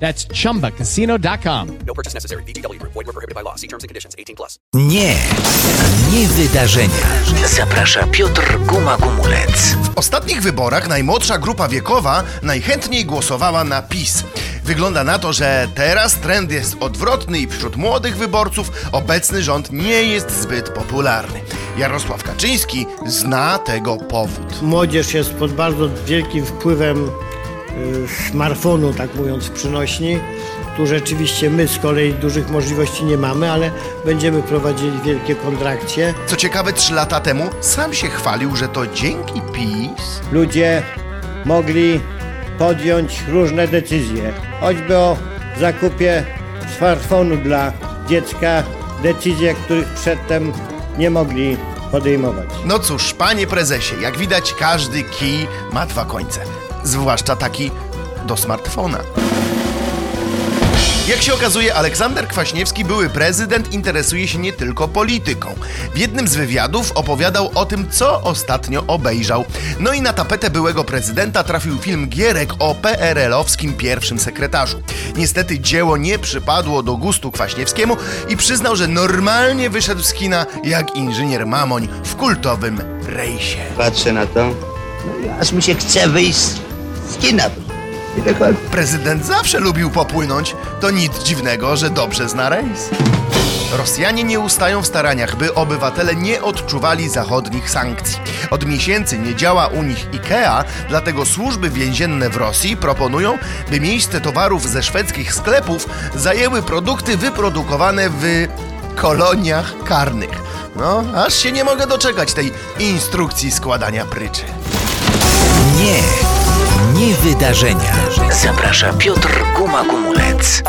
That's chumbacasino.com. No purchase necessary. VGW Group. Void were prohibited by law. See terms and conditions. 18 plus. Nie, nie wydarzenia. Zaprasza Piotr Guma-Gumulec. W ostatnich wyborach najmłodsza grupa wiekowa najchętniej głosowała na PiS. Wygląda na to, że teraz trend jest odwrotny i wśród młodych wyborców obecny rząd nie jest zbyt popularny. Jarosław Kaczyński zna tego powód. Młodzież jest pod bardzo wielkim wpływem smartfonu, tak mówiąc w przynośni. Tu rzeczywiście my z kolei dużych możliwości nie mamy, ale będziemy prowadzili wielkie kontrakcje. Co ciekawe, trzy lata temu sam się chwalił, że to dzięki PiS Ludzie mogli podjąć różne decyzje, choćby o zakupie smartfonu dla dziecka, decyzje, których przedtem nie mogli podejmować. No cóż, panie prezesie, jak widać każdy kij ma dwa końce. Zwłaszcza taki do smartfona. Jak się okazuje, Aleksander Kwaśniewski, były prezydent, interesuje się nie tylko polityką. W jednym z wywiadów opowiadał o tym, co ostatnio obejrzał. No i na tapetę byłego prezydenta trafił film Gierek o PRL-owskim pierwszym sekretarzu. Niestety dzieło nie przypadło do gustu Kwaśniewskiemu i przyznał, że normalnie wyszedł z kina jak inżynier Mamoń w kultowym rejsie. Patrzę na to, no i aż mi się chce wyjść chodzi. Prezydent zawsze lubił popłynąć. To nic dziwnego, że dobrze zna rejs. Rosjanie nie ustają w staraniach, by obywatele nie odczuwali zachodnich sankcji. Od miesięcy nie działa u nich IKEA, dlatego służby więzienne w Rosji proponują, by miejsce towarów ze szwedzkich sklepów zajęły produkty wyprodukowane w koloniach karnych. No, aż się nie mogę doczekać tej instrukcji składania pryczy. Nie, nie wydarzenia. Zaprasza Piotr Guma-Gumulec.